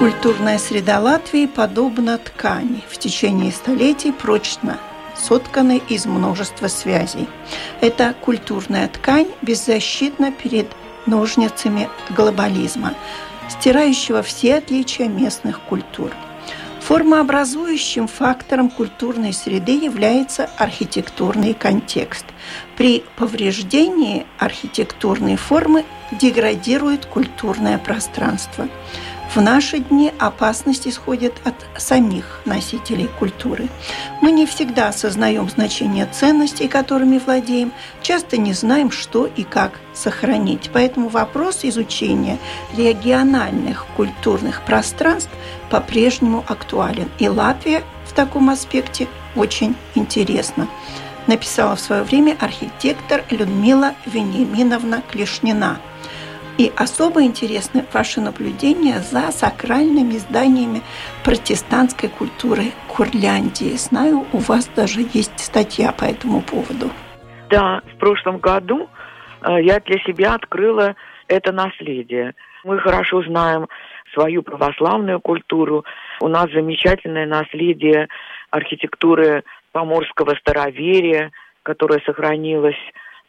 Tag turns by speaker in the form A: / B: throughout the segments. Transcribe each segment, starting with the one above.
A: Культурная среда Латвии подобна ткани, в течение столетий прочно сотканной из множества связей. Эта культурная ткань беззащитна перед ножницами глобализма, стирающего все отличия местных культур. Формообразующим фактором культурной среды является архитектурный контекст. При повреждении архитектурной формы деградирует культурное пространство. В наши дни опасность исходит от самих носителей культуры. Мы не всегда осознаем значение ценностей, которыми владеем, часто не знаем, что и как сохранить. Поэтому вопрос изучения региональных культурных пространств по-прежнему актуален. И Латвия в таком аспекте очень интересна написала в свое время архитектор Людмила Вениаминовна Клешнина – и особо интересны ваши наблюдения за сакральными зданиями протестантской культуры Курляндии. Знаю, у вас даже есть статья по этому поводу.
B: Да, в прошлом году э, я для себя открыла это наследие. Мы хорошо знаем свою православную культуру. У нас замечательное наследие архитектуры поморского староверия, которое сохранилось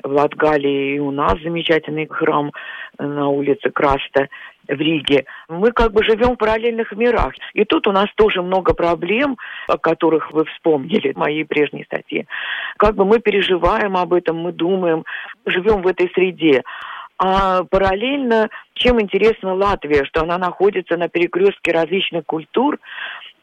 B: в Латгалии, и у нас замечательный храм на улице Краста в Риге. Мы как бы живем в параллельных мирах. И тут у нас тоже много проблем, о которых вы вспомнили в моей прежней статье. Как бы мы переживаем об этом, мы думаем, живем в этой среде. А параллельно, чем интересна Латвия, что она находится на перекрестке различных культур,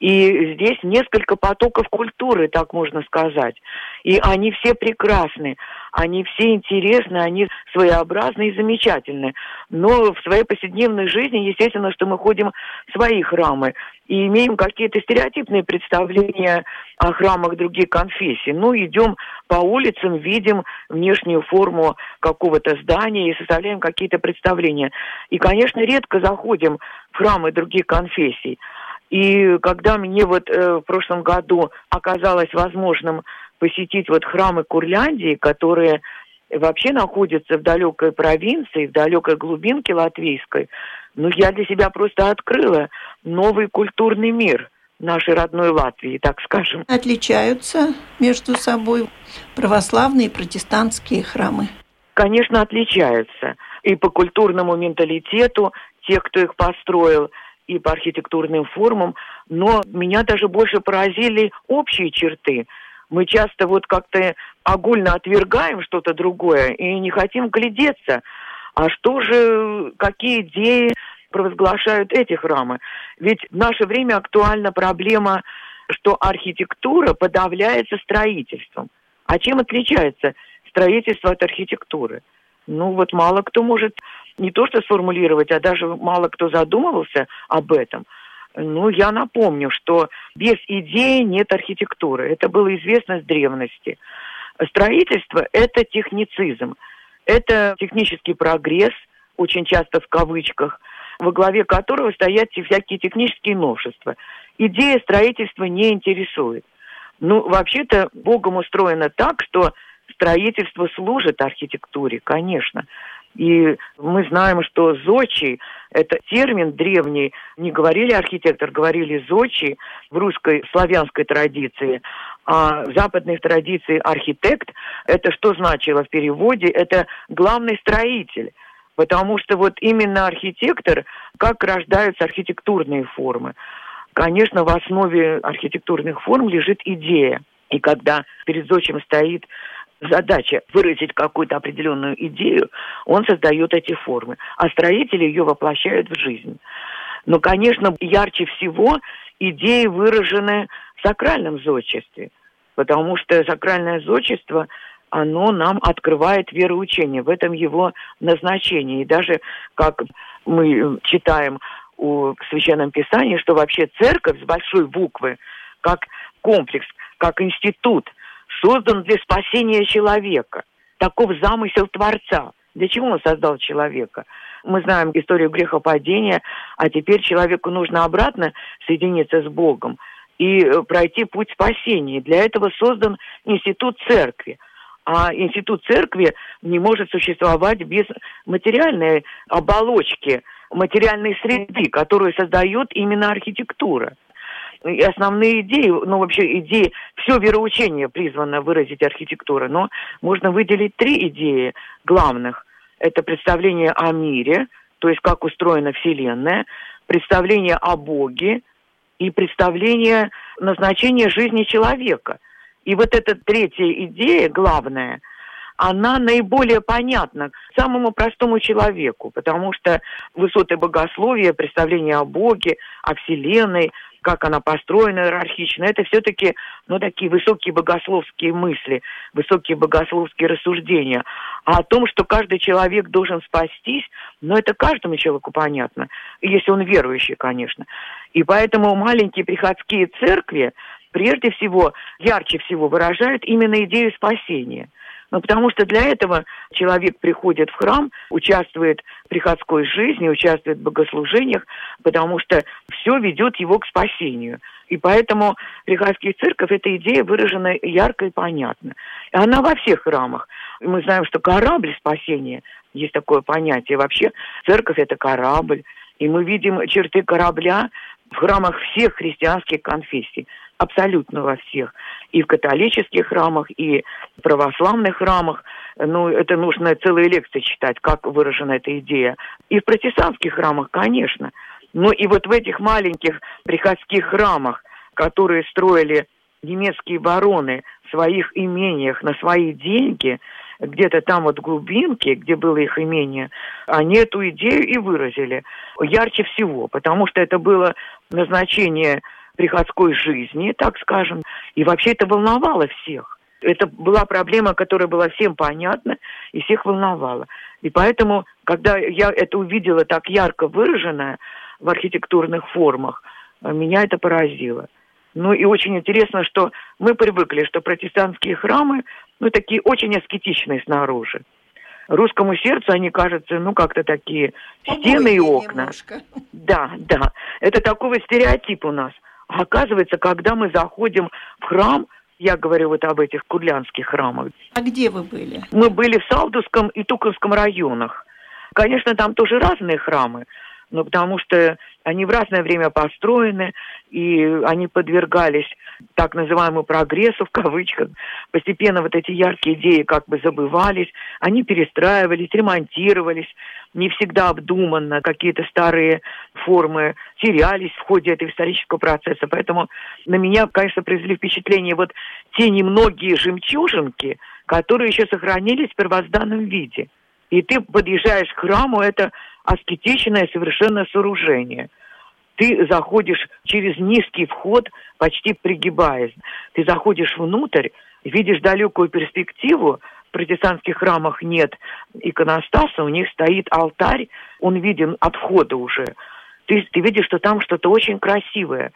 B: и здесь несколько потоков культуры, так можно сказать. И они все прекрасны, они все интересны, они своеобразны и замечательны. Но в своей повседневной жизни, естественно, что мы ходим в свои храмы и имеем какие-то стереотипные представления о храмах других конфессий. Ну, идем по улицам, видим внешнюю форму какого-то здания и составляем какие-то представления. И, конечно, редко заходим в храмы других конфессий. И когда мне вот э, в прошлом году оказалось возможным посетить вот храмы Курляндии, которые вообще находятся в далекой провинции, в далекой глубинке латвийской, ну, я для себя просто открыла новый культурный мир нашей родной Латвии, так скажем.
A: Отличаются между собой православные и протестантские храмы?
B: Конечно, отличаются. И по культурному менталитету тех, кто их построил – и по архитектурным формам, но меня даже больше поразили общие черты. Мы часто вот как-то огульно отвергаем что-то другое и не хотим глядеться. А что же, какие идеи провозглашают эти храмы? Ведь в наше время актуальна проблема, что архитектура подавляется строительством. А чем отличается строительство от архитектуры? Ну вот мало кто может не то что сформулировать, а даже мало кто задумывался об этом. Ну, я напомню, что без идеи нет архитектуры. Это было известно с древности. Строительство – это техницизм. Это технический прогресс, очень часто в кавычках, во главе которого стоят всякие технические новшества. Идея строительства не интересует. Ну, вообще-то, Богом устроено так, что строительство служит архитектуре, конечно. И мы знаем, что зодчий – это термин древний. Не говорили архитектор, говорили зодчий в русской славянской традиции. А в западной традиции архитект – это что значило в переводе? Это главный строитель. Потому что вот именно архитектор, как рождаются архитектурные формы. Конечно, в основе архитектурных форм лежит идея. И когда перед зодчим стоит задача выразить какую-то определенную идею, он создает эти формы, а строители ее воплощают в жизнь. Но, конечно, ярче всего идеи выражены в сакральном зодчестве, потому что сакральное зодчество оно нам открывает вероучение. В этом его назначение. И даже, как мы читаем в Священном Писании, что вообще церковь с большой буквы, как комплекс, как институт, создан для спасения человека. Таков замысел Творца. Для чего он создал человека? Мы знаем историю грехопадения, а теперь человеку нужно обратно соединиться с Богом и э, пройти путь спасения. Для этого создан институт церкви. А институт церкви не может существовать без материальной оболочки, материальной среды, которую создает именно архитектура. И основные идеи, ну вообще идеи, все вероучение призвано выразить архитектура, но можно выделить три идеи главных. Это представление о мире, то есть как устроена Вселенная, представление о Боге и представление назначения жизни человека. И вот эта третья идея, главная, она наиболее понятна самому простому человеку, потому что высоты богословия, представление о Боге, о Вселенной – как она построена иерархично, это все-таки, ну, такие высокие богословские мысли, высокие богословские рассуждения. А о том, что каждый человек должен спастись, ну, это каждому человеку понятно, если он верующий, конечно. И поэтому маленькие приходские церкви, прежде всего, ярче всего выражают именно идею спасения – ну, потому что для этого человек приходит в храм, участвует в приходской жизни, участвует в богослужениях, потому что все ведет его к спасению. И поэтому приходская церковь, эта идея выражена ярко и понятно. И она во всех храмах. Мы знаем, что корабль спасения, есть такое понятие. Вообще церковь – это корабль. И мы видим черты корабля в храмах всех христианских конфессий абсолютно во всех. И в католических храмах, и в православных храмах. Ну, это нужно целые лекции читать, как выражена эта идея. И в протестантских храмах, конечно. Но и вот в этих маленьких приходских храмах, которые строили немецкие бароны в своих имениях на свои деньги, где-то там вот в глубинке, где было их имение, они эту идею и выразили ярче всего, потому что это было назначение приходской жизни, так скажем. И вообще это волновало всех. Это была проблема, которая была всем понятна и всех волновала. И поэтому, когда я это увидела так ярко выраженное в архитектурных формах, меня это поразило. Ну и очень интересно, что мы привыкли, что протестантские храмы, ну, такие очень аскетичные снаружи. Русскому сердцу они кажутся, ну, как-то такие стены и окна. Немножко. Да, да. Это такой стереотип у нас – а оказывается, когда мы заходим в храм, я говорю вот об этих курлянских храмах.
A: А где вы были?
B: Мы были в Салдовском и Туковском районах. Конечно, там тоже разные храмы, но потому что они в разное время построены, и они подвергались так называемому прогрессу, в кавычках. Постепенно вот эти яркие идеи как бы забывались, они перестраивались, ремонтировались, не всегда обдуманно, какие-то старые формы терялись в ходе этого исторического процесса. Поэтому на меня, конечно, произвели впечатление вот те немногие жемчужинки, которые еще сохранились в первозданном виде. И ты подъезжаешь к храму, это аскетичное совершенно сооружение. Ты заходишь через низкий вход, почти пригибаясь. Ты заходишь внутрь, видишь далекую перспективу, в протестантских храмах нет иконостаса, у них стоит алтарь, он виден от входа уже. Ты, ты видишь, что там что-то очень красивое.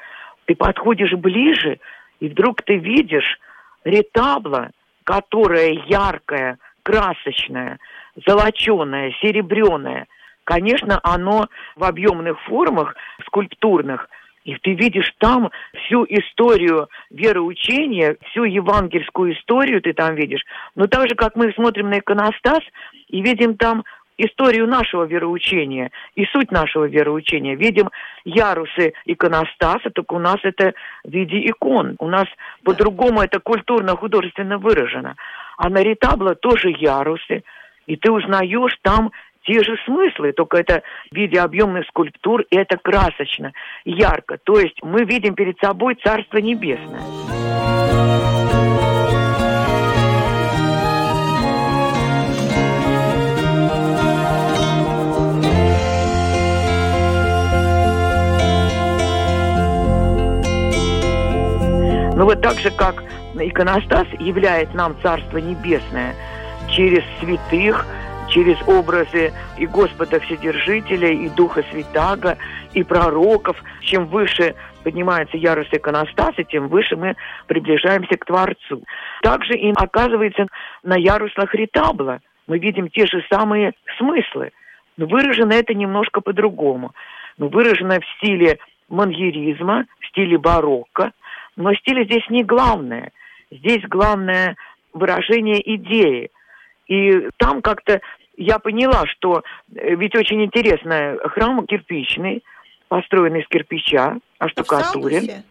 B: Ты подходишь ближе, и вдруг ты видишь ретабло, которое яркое, красочное, золоченое, серебряное. Конечно, оно в объемных формах, скульптурных – и ты видишь там всю историю вероучения, всю евангельскую историю ты там видишь. Но так же, как мы смотрим на иконостас и видим там историю нашего вероучения и суть нашего вероучения. Видим ярусы иконостаса, только у нас это в виде икон. У нас по-другому это культурно-художественно выражено. А на ретабло тоже ярусы. И ты узнаешь там те же смыслы, только это в виде объемных скульптур, и это красочно, ярко. То есть мы видим перед собой Царство Небесное. Но вот так же, как иконостас являет нам Царство Небесное через святых, через образы и Господа Вседержителя, и Духа Святаго, и пророков. Чем выше поднимается ярус иконостаса, тем выше мы приближаемся к Творцу. Также им оказывается на ярусах ретабла. Мы видим те же самые смыслы. Но выражено это немножко по-другому. Но выражено в стиле мангеризма, в стиле барокко. Но стиль здесь не главное. Здесь главное выражение идеи. И там как-то я поняла, что э, ведь очень интересно, храм кирпичный, построенный из кирпича, оштукатурен.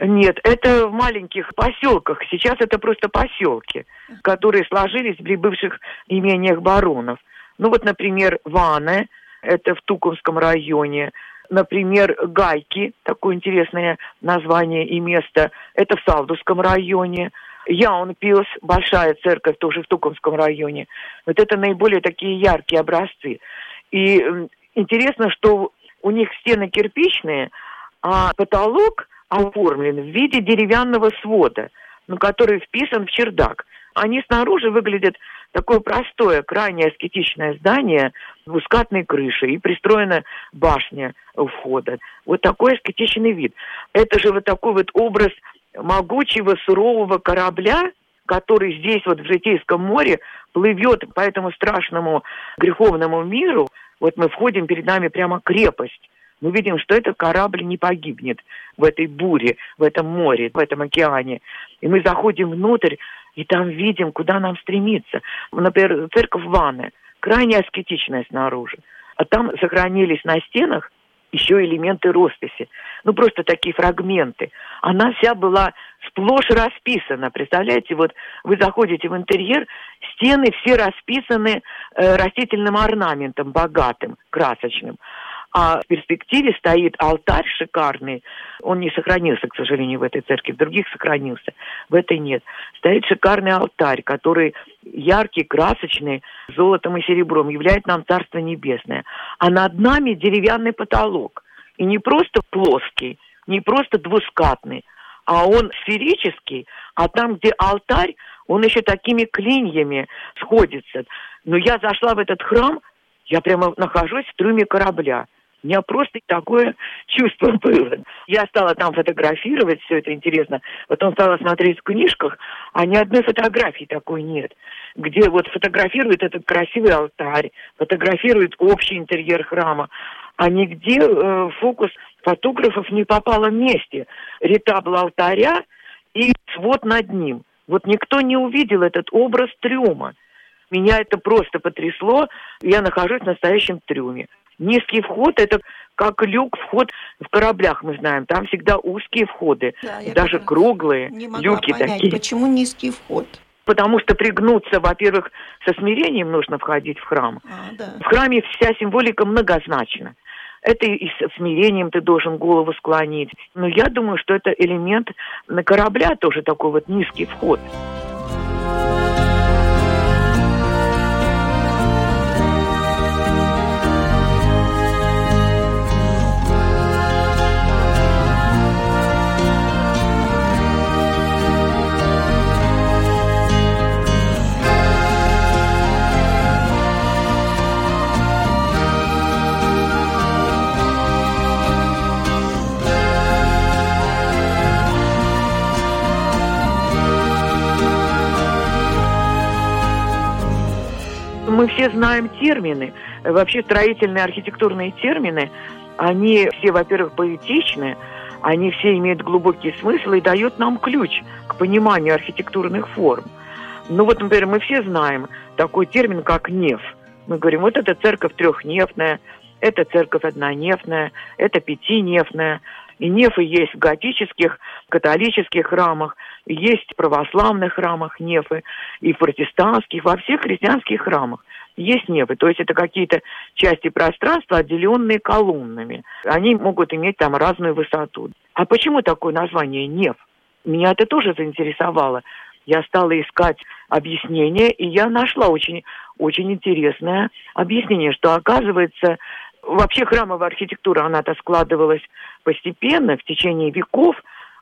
B: Нет, это в маленьких поселках. Сейчас это просто поселки, которые сложились при бывших имениях баронов. Ну вот, например, Ване, это в Тукумском районе. Например, Гайки, такое интересное название и место, это в Савдусском районе. Яунпилс, большая церковь тоже в Тукумском районе. Вот это наиболее такие яркие образцы. И интересно, что у них стены кирпичные, а потолок оформлен в виде деревянного свода, ну, который вписан в чердак. Они снаружи выглядят такое простое, крайне аскетичное здание с двускатной крышей и пристроена башня у входа. Вот такой аскетичный вид. Это же вот такой вот образ могучего сурового корабля, который здесь вот в Житейском море плывет по этому страшному греховному миру. Вот мы входим, перед нами прямо крепость. Мы видим, что этот корабль не погибнет в этой буре, в этом море, в этом океане. И мы заходим внутрь, и там видим, куда нам стремиться. Например, церковь Ванны, крайне аскетичная снаружи. А там сохранились на стенах еще элементы росписи. Ну, просто такие фрагменты. Она вся была сплошь расписана. Представляете, вот вы заходите в интерьер, стены все расписаны э, растительным орнаментом, богатым, красочным. А в перспективе стоит алтарь шикарный. Он не сохранился, к сожалению, в этой церкви. В других сохранился. В этой нет. Стоит шикарный алтарь, который яркий, красочный, золотом и серебром, являет нам Царство Небесное. А над нами деревянный потолок. И не просто плоский, не просто двускатный, а он сферический, а там, где алтарь, он еще такими клиньями сходится. Но я зашла в этот храм, я прямо нахожусь в трюме корабля. У меня просто такое чувство было. Я стала там фотографировать, все это интересно. Потом стала смотреть в книжках, а ни одной фотографии такой нет. Где вот фотографируют этот красивый алтарь, фотографируют общий интерьер храма, а нигде э, фокус фотографов не попало вместе. Ретабл алтаря и свод над ним. Вот никто не увидел этот образ трюма. Меня это просто потрясло. Я нахожусь в настоящем трюме. Низкий вход – это как люк, вход в кораблях, мы знаем. Там всегда узкие входы, да, даже круглые не люки понять, такие.
A: Почему низкий вход?
B: Потому что пригнуться, во-первых, со смирением нужно входить в храм. А, да. В храме вся символика многозначна. Это и с смирением ты должен голову склонить. Но я думаю, что это элемент на корабля тоже такой вот низкий вход. мы все знаем термины, вообще строительные архитектурные термины, они все, во-первых, поэтичны, они все имеют глубокий смысл и дают нам ключ к пониманию архитектурных форм. Ну вот, например, мы все знаем такой термин, как неф. Мы говорим, вот эта церковь трехнефная, это церковь однонефная, это пятинефная. И нефы есть в готических, католических храмах, есть в православных храмах нефы, и в протестантских, во всех христианских храмах есть нефы. То есть это какие-то части пространства, отделенные колоннами. Они могут иметь там разную высоту. А почему такое название неф? Меня это тоже заинтересовало. Я стала искать объяснение, и я нашла очень, очень интересное объяснение, что оказывается Вообще храмовая архитектура, она-то складывалась постепенно, в течение веков,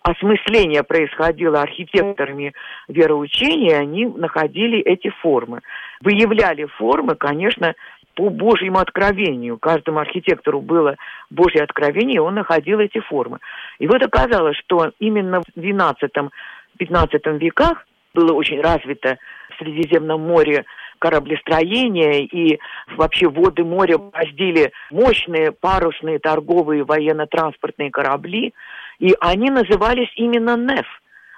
B: осмысление происходило архитекторами вероучения, они находили эти формы. Выявляли формы, конечно, по Божьему откровению. Каждому архитектору было Божье откровение, и он находил эти формы. И вот оказалось, что именно в XII-XV веках было очень развито в Средиземном море кораблестроение и вообще воды моря бороздили мощные парусные торговые военно-транспортные корабли, и они назывались именно НЕФ.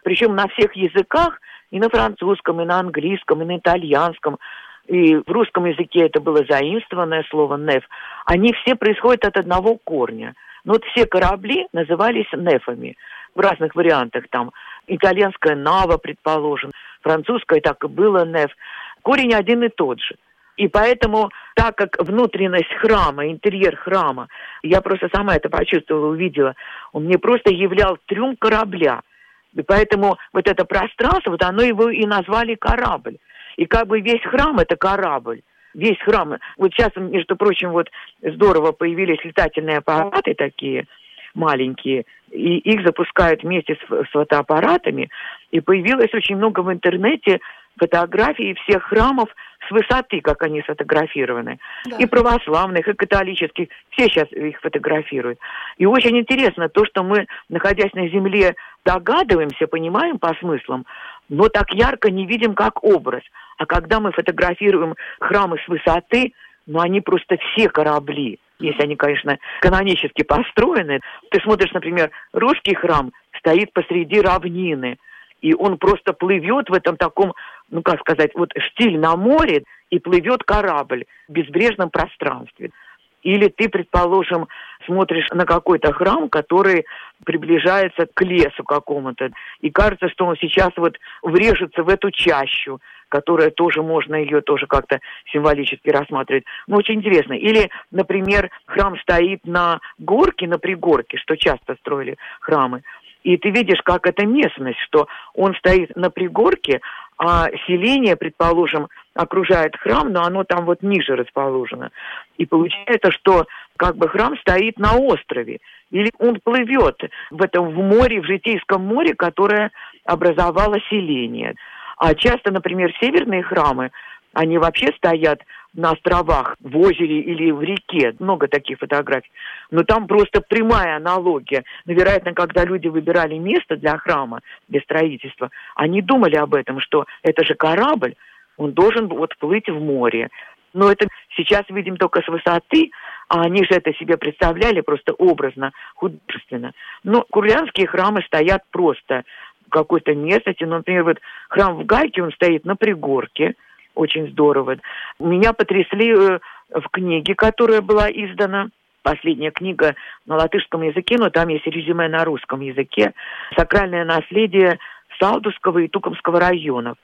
B: Причем на всех языках, и на французском, и на английском, и на итальянском, и в русском языке это было заимствованное слово «неф», они все происходят от одного корня. Но вот все корабли назывались нефами в разных вариантах. Там итальянская «нава», предположим, французская так и было «неф». Корень один и тот же. И поэтому, так как внутренность храма, интерьер храма, я просто сама это почувствовала, увидела, он мне просто являл трюм корабля. И поэтому вот это пространство, вот оно его и назвали корабль. И как бы весь храм это корабль. Весь храм. Вот сейчас, между прочим, вот здорово появились летательные аппараты такие маленькие, и их запускают вместе с, с фотоаппаратами. И появилось очень много в интернете фотографии всех храмов с высоты, как они сфотографированы. Да. И православных, и католических. Все сейчас их фотографируют. И очень интересно то, что мы, находясь на земле, догадываемся, понимаем по смыслам, но так ярко не видим, как образ. А когда мы фотографируем храмы с высоты, ну они просто все корабли. Если они, конечно, канонически построены. Ты смотришь, например, русский храм стоит посреди равнины, и он просто плывет в этом таком ну как сказать, вот штиль на море, и плывет корабль в безбрежном пространстве. Или ты, предположим, смотришь на какой-то храм, который приближается к лесу какому-то, и кажется, что он сейчас вот врежется в эту чащу, которая тоже можно ее тоже как-то символически рассматривать. Ну, очень интересно. Или, например, храм стоит на горке, на пригорке, что часто строили храмы. И ты видишь, как эта местность, что он стоит на пригорке, а селение, предположим, окружает храм, но оно там вот ниже расположено. И получается, что как бы храм стоит на острове, или он плывет в этом в море, в Житейском море, которое образовало селение. А часто, например, северные храмы, они вообще стоят на островах, в озере или в реке. Много таких фотографий. Но там просто прямая аналогия. Но, вероятно, когда люди выбирали место для храма, для строительства, они думали об этом, что это же корабль, он должен вот плыть в море. Но это сейчас видим только с высоты, а они же это себе представляли просто образно, художественно. Но курлянские храмы стоят просто в какой-то местности. Например, вот храм в Гайке, он стоит на пригорке – очень здорово. Меня потрясли э, в книге, которая была издана последняя книга на латышском языке, но там есть резюме на русском языке. «Сакральное наследие Салдусского и Тукомского районов».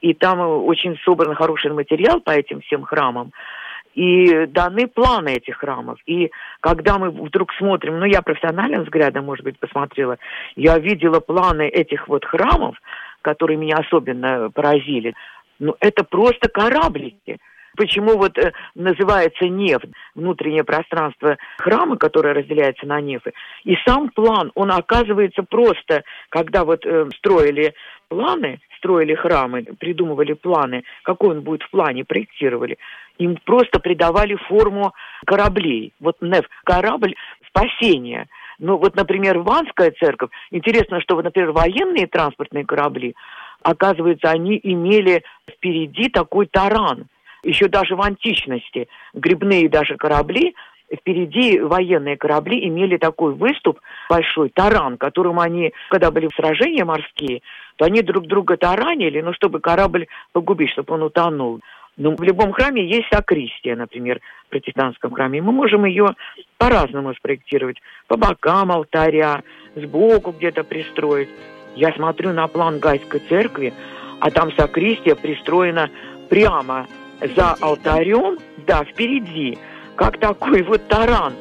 B: И там очень собран хороший материал по этим всем храмам. И даны планы этих храмов. И когда мы вдруг смотрим, ну я профессиональным взглядом, может быть, посмотрела, я видела планы этих вот храмов, которые меня особенно поразили. Ну, это просто кораблики. Почему вот э, называется неф, внутреннее пространство храма, которое разделяется на нефы. И сам план, он оказывается просто, когда вот э, строили планы, строили храмы, придумывали планы, какой он будет в плане, проектировали, им просто придавали форму кораблей. Вот неф, корабль спасения. Ну вот, например, Ванская церковь, интересно, что, вот, например, военные транспортные корабли, оказывается, они имели впереди такой таран. Еще даже в античности грибные даже корабли впереди военные корабли имели такой выступ большой, таран, которым они, когда были в сражения морские, то они друг друга таранили, ну, чтобы корабль погубить, чтобы он утонул. Но в любом храме есть сакристия, например, в протестантском храме. Мы можем ее по-разному спроектировать. По бокам алтаря, сбоку где-то пристроить. Я смотрю на план Гайской церкви, а там сакристия пристроена прямо за алтарем, да, впереди, как такой вот таран.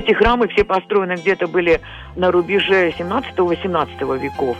B: Эти храмы все построены где-то были на рубеже 17-18 веков.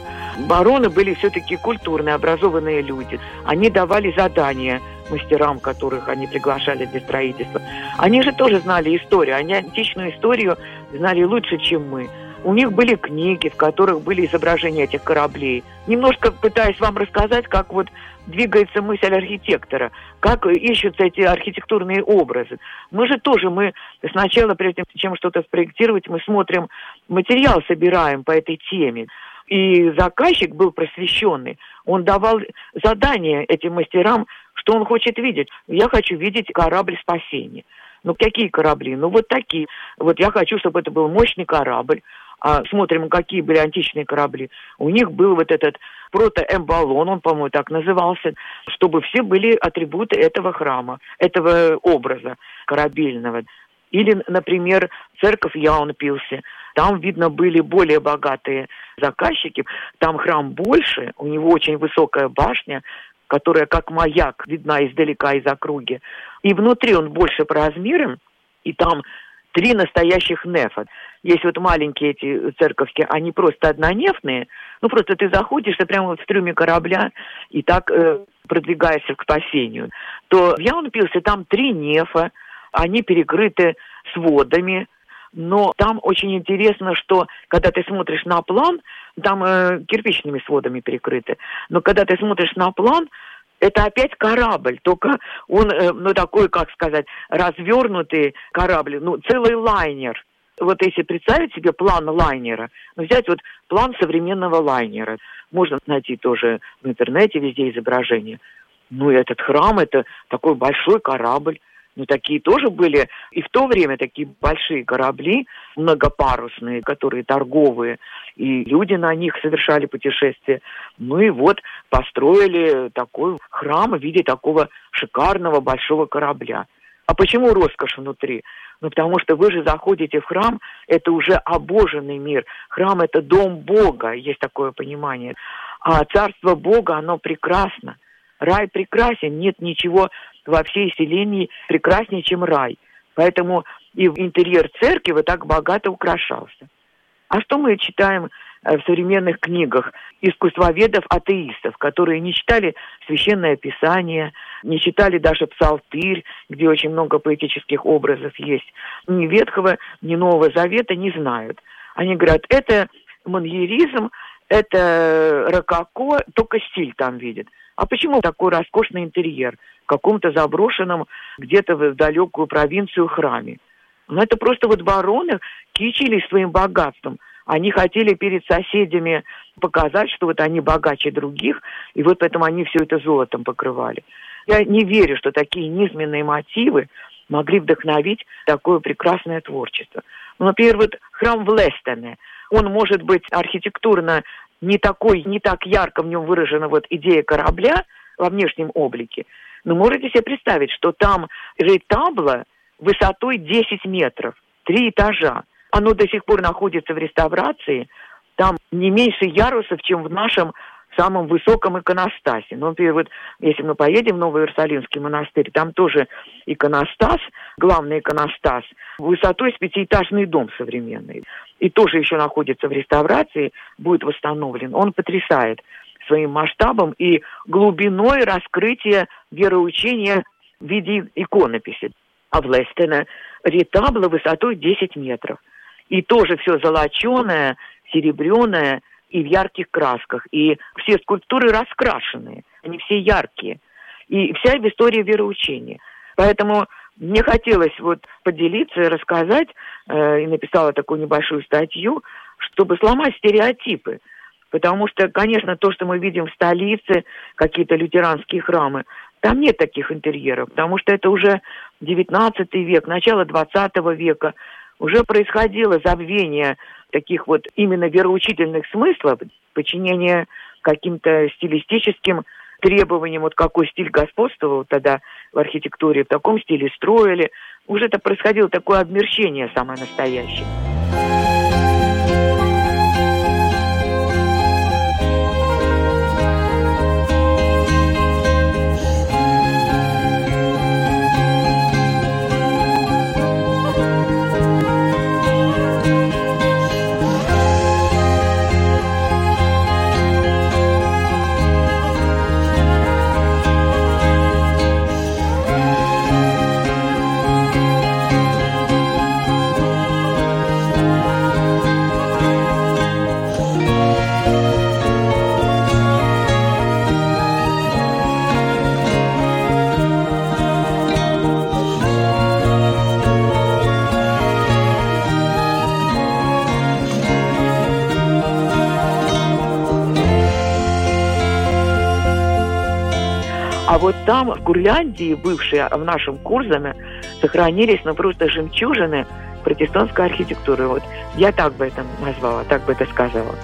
B: Бароны были все-таки культурные, образованные люди. Они давали задания мастерам, которых они приглашали для строительства. Они же тоже знали историю. Они античную историю знали лучше, чем мы. У них были книги, в которых были изображения этих кораблей. Немножко пытаюсь вам рассказать, как вот двигается мысль архитектора, как ищутся эти архитектурные образы. Мы же тоже, мы сначала, прежде чем что-то спроектировать, мы смотрим, материал собираем по этой теме. И заказчик был просвещенный. Он давал задания этим мастерам, что он хочет видеть. Я хочу видеть корабль спасения. Ну, какие корабли? Ну, вот такие. Вот я хочу, чтобы это был мощный корабль. А смотрим, какие были античные корабли. У них был вот этот протоэмбалон, он, по-моему, так назывался, чтобы все были атрибуты этого храма, этого образа корабельного. Или, например, церковь Яунпилсе. Там, видно, были более богатые заказчики. Там храм больше, у него очень высокая башня, которая как маяк видна издалека из округи. И внутри он больше по размерам, и там три настоящих нефа. Есть вот маленькие эти церковки, они просто однонефные. Ну, просто ты заходишь, ты прямо вот в трюме корабля и так э, продвигаешься к спасению. То в Яунпилсе там три нефа, они перекрыты сводами, но там очень интересно, что когда ты смотришь на план, там э, кирпичными сводами перекрыты, но когда ты смотришь на план, это опять корабль, только он, э, ну, такой, как сказать, развернутый корабль, ну, целый лайнер. Вот если представить себе план лайнера, ну, взять вот план современного лайнера, можно найти тоже в интернете везде изображение. Ну, этот храм, это такой большой корабль, ну, такие тоже были. И в то время такие большие корабли, многопарусные, которые торговые, и люди на них совершали путешествия. Ну и вот построили такой храм в виде такого шикарного большого корабля. А почему роскошь внутри? Ну, потому что вы же заходите в храм, это уже обоженный мир. Храм – это дом Бога, есть такое понимание. А царство Бога, оно прекрасно. Рай прекрасен, нет ничего во всей вселенной прекраснее, чем рай. Поэтому и интерьер церкви вот так богато украшался. А что мы читаем э, в современных книгах искусствоведов-атеистов, которые не читали Священное Писание, не читали даже Псалтырь, где очень много поэтических образов есть, ни Ветхого, ни Нового Завета не знают. Они говорят, это маньеризм, это рококо, только стиль там видят. А почему такой роскошный интерьер в каком-то заброшенном где-то в далекую провинцию храме? Ну, это просто вот бароны кичились своим богатством. Они хотели перед соседями показать, что вот они богаче других, и вот поэтому они все это золотом покрывали. Я не верю, что такие низменные мотивы могли вдохновить такое прекрасное творчество. Ну, например, вот храм в Лестене, он может быть архитектурно не такой, не так ярко в нем выражена вот идея корабля во внешнем облике. Но можете себе представить, что там ретабло высотой 10 метров, три этажа. Оно до сих пор находится в реставрации. Там не меньше ярусов, чем в нашем самом высоком иконостасе. Ну, например, вот если мы поедем в Новый Иерусалимский монастырь, там тоже иконостас, главный иконостас, высотой с пятиэтажный дом современный. И тоже еще находится в реставрации, будет восстановлен. Он потрясает своим масштабом и глубиной раскрытия вероучения в виде иконописи. А в ретабло высотой 10 метров. И тоже все золоченое, серебряное, и в ярких красках. И все скульптуры раскрашенные, они все яркие. И вся в истории вероучения. Поэтому мне хотелось вот поделиться и рассказать, э, и написала такую небольшую статью, чтобы сломать стереотипы. Потому что, конечно, то, что мы видим в столице, какие-то лютеранские храмы, там нет таких интерьеров, потому что это уже 19 век, начало 20 века. Уже происходило забвение таких вот именно вероучительных смыслов, подчинение каким-то стилистическим требованиям, вот какой стиль господствовал тогда в архитектуре, в таком стиле строили. Уже это происходило такое обмерщение самое настоящее. Вот там, в Курляндии, бывшие в нашем Курзаме, сохранились, ну, просто жемчужины протестантской архитектуры. Вот я так бы это назвала, так бы это сказала.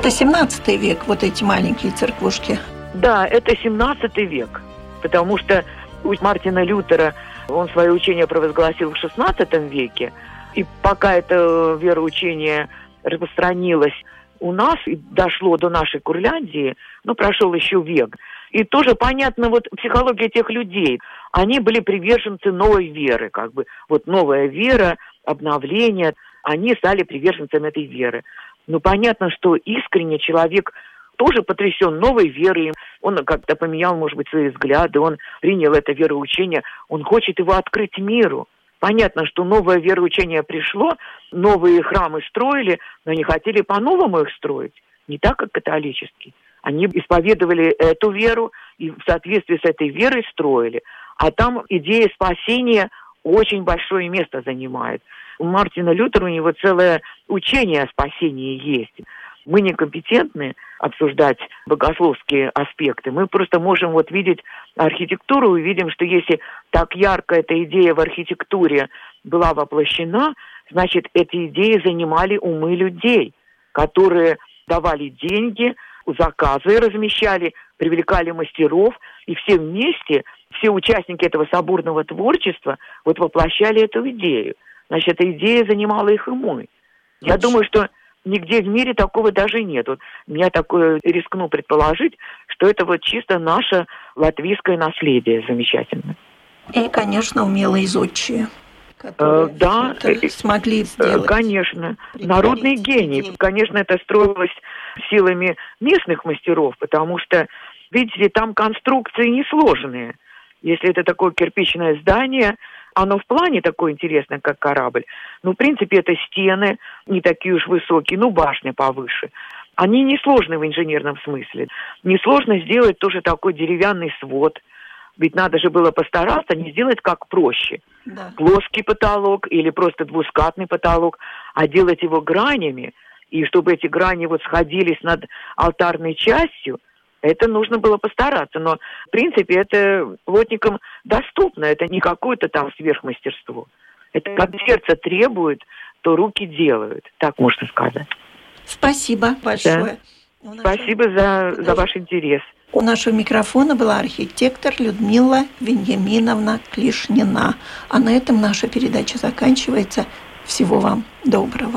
A: Это 17 век, вот эти маленькие церквушки.
B: Да, это 17 век, потому что у Мартина Лютера он свое учение провозгласил в 16 веке, и пока это вероучение распространилось у нас и дошло до нашей Курляндии, ну, прошел еще век. И тоже понятно вот психология тех людей. Они были приверженцы новой веры, как бы. Вот новая вера, обновление. Они стали приверженцами этой веры. Ну, понятно, что искренне человек тоже потрясен новой верой. Он как-то поменял, может быть, свои взгляды, он принял это вероучение, он хочет его открыть миру. Понятно, что новое вероучение пришло, новые храмы строили, но они хотели по-новому их строить, не так, как католический. Они исповедовали эту веру и в соответствии с этой верой строили. А там идея спасения очень большое место занимает. У Мартина Лютера у него целое учение о спасении есть мы некомпетентны обсуждать богословские аспекты. Мы просто можем вот видеть архитектуру и видим, что если так ярко эта идея в архитектуре была воплощена, значит, эти идеи занимали умы людей, которые давали деньги, заказы размещали, привлекали мастеров, и все вместе, все участники этого соборного творчества вот воплощали эту идею. Значит, эта идея занимала их умы. Я думаю, что Нигде в мире такого даже нет. Вот я такое рискну предположить, что это вот чисто наше латвийское наследие замечательное.
A: И, конечно, умелые зодчие.
B: Э, да,
A: смогли э, сделать.
B: Конечно, народный гений. Конечно, это строилось силами местных мастеров, потому что, видите, там конструкции несложные. Если это такое кирпичное здание, оно в плане такое интересное, как корабль. Ну, в принципе, это стены не такие уж высокие, ну, башня повыше. Они несложны в инженерном смысле. Несложно сделать тоже такой деревянный свод. Ведь надо же было постараться не сделать как проще. Да. Плоский потолок или просто двускатный потолок, а делать его гранями. И чтобы эти грани вот сходились над алтарной частью – это нужно было постараться, но в принципе это плотникам доступно, это не какое-то там сверхмастерство. Это как сердце требует, то руки делают, так можно сказать.
A: Спасибо большое.
B: Да. Спасибо за, за ваш интерес.
A: У нашего микрофона была архитектор Людмила Веньяминовна Клишнина. А на этом наша передача заканчивается. Всего вам доброго.